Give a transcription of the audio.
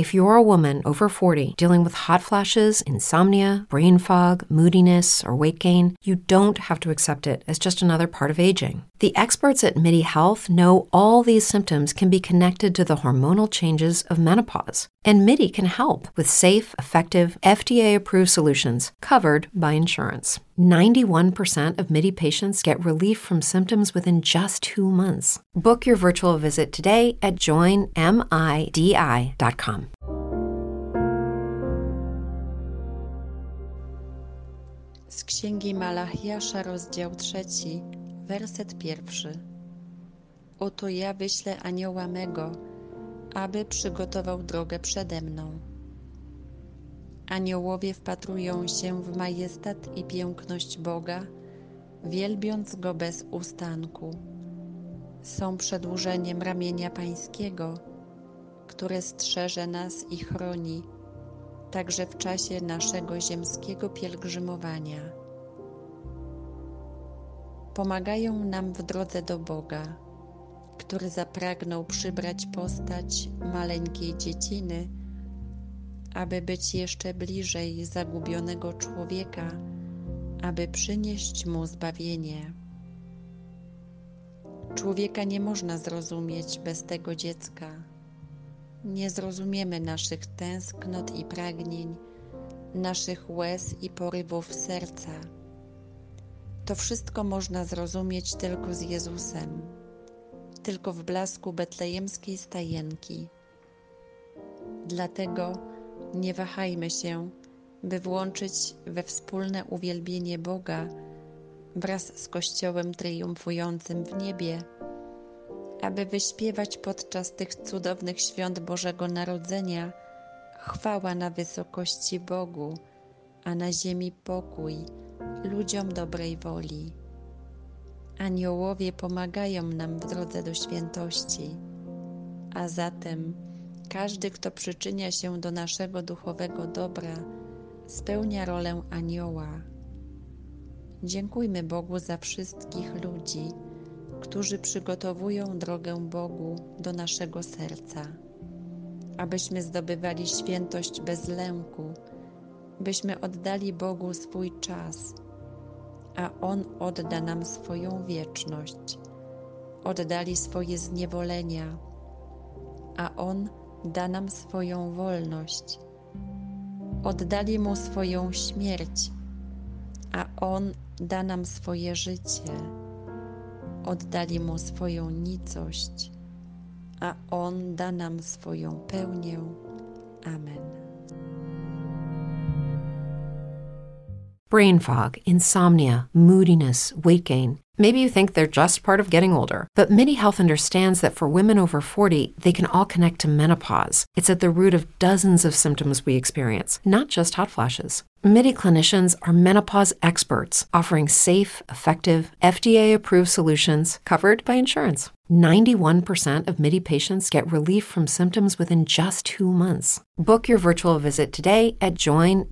If you're a woman over 40 dealing with hot flashes, insomnia, brain fog, moodiness, or weight gain, you don't have to accept it as just another part of aging. The experts at MIDI Health know all these symptoms can be connected to the hormonal changes of menopause. And MIDI can help with safe, effective, FDA approved solutions covered by insurance. 91% of MIDI patients get relief from symptoms within just two months. Book your virtual visit today at joinmidi.com. Z księgi Malachiasza, rozdział trzeci, werset pierwszy. Oto ja wyślę anioła mego, aby przygotował drogę przede mną. Aniołowie wpatrują się w majestat i piękność Boga, wielbiąc Go bez ustanku. Są przedłużeniem ramienia Pańskiego, które strzeże nas i chroni, także w czasie naszego ziemskiego pielgrzymowania. Pomagają nam w drodze do Boga, który zapragnął przybrać postać maleńkiej dzieciny, aby być jeszcze bliżej zagubionego człowieka, aby przynieść mu zbawienie. Człowieka nie można zrozumieć bez tego dziecka. Nie zrozumiemy naszych tęsknot i pragnień, naszych łez i porywów serca. To wszystko można zrozumieć tylko z Jezusem, tylko w blasku betlejemskiej stajenki. Dlatego nie wahajmy się, by włączyć we wspólne uwielbienie Boga wraz z Kościołem triumfującym w niebie, aby wyśpiewać podczas tych cudownych świąt Bożego Narodzenia chwała na wysokości Bogu, a na ziemi pokój ludziom dobrej woli. Aniołowie pomagają nam w drodze do świętości, a zatem każdy, kto przyczynia się do naszego duchowego dobra, spełnia rolę anioła. Dziękujmy Bogu za wszystkich ludzi, którzy przygotowują drogę Bogu do naszego serca, abyśmy zdobywali świętość bez lęku, byśmy oddali Bogu swój czas, a On odda nam swoją wieczność. Oddali swoje zniewolenia, a On da nam swoją wolność. Oddali Mu swoją śmierć, a On da nam swoje życie. Oddali Mu swoją nicość, a On da nam swoją pełnię. Amen. Brain fog, insomnia, moodiness, weight gain. Maybe you think they're just part of getting older, but MIDI Health understands that for women over 40, they can all connect to menopause. It's at the root of dozens of symptoms we experience, not just hot flashes. MIDI clinicians are menopause experts, offering safe, effective, FDA approved solutions covered by insurance. 91% of MIDI patients get relief from symptoms within just two months. Book your virtual visit today at joinmidi.com.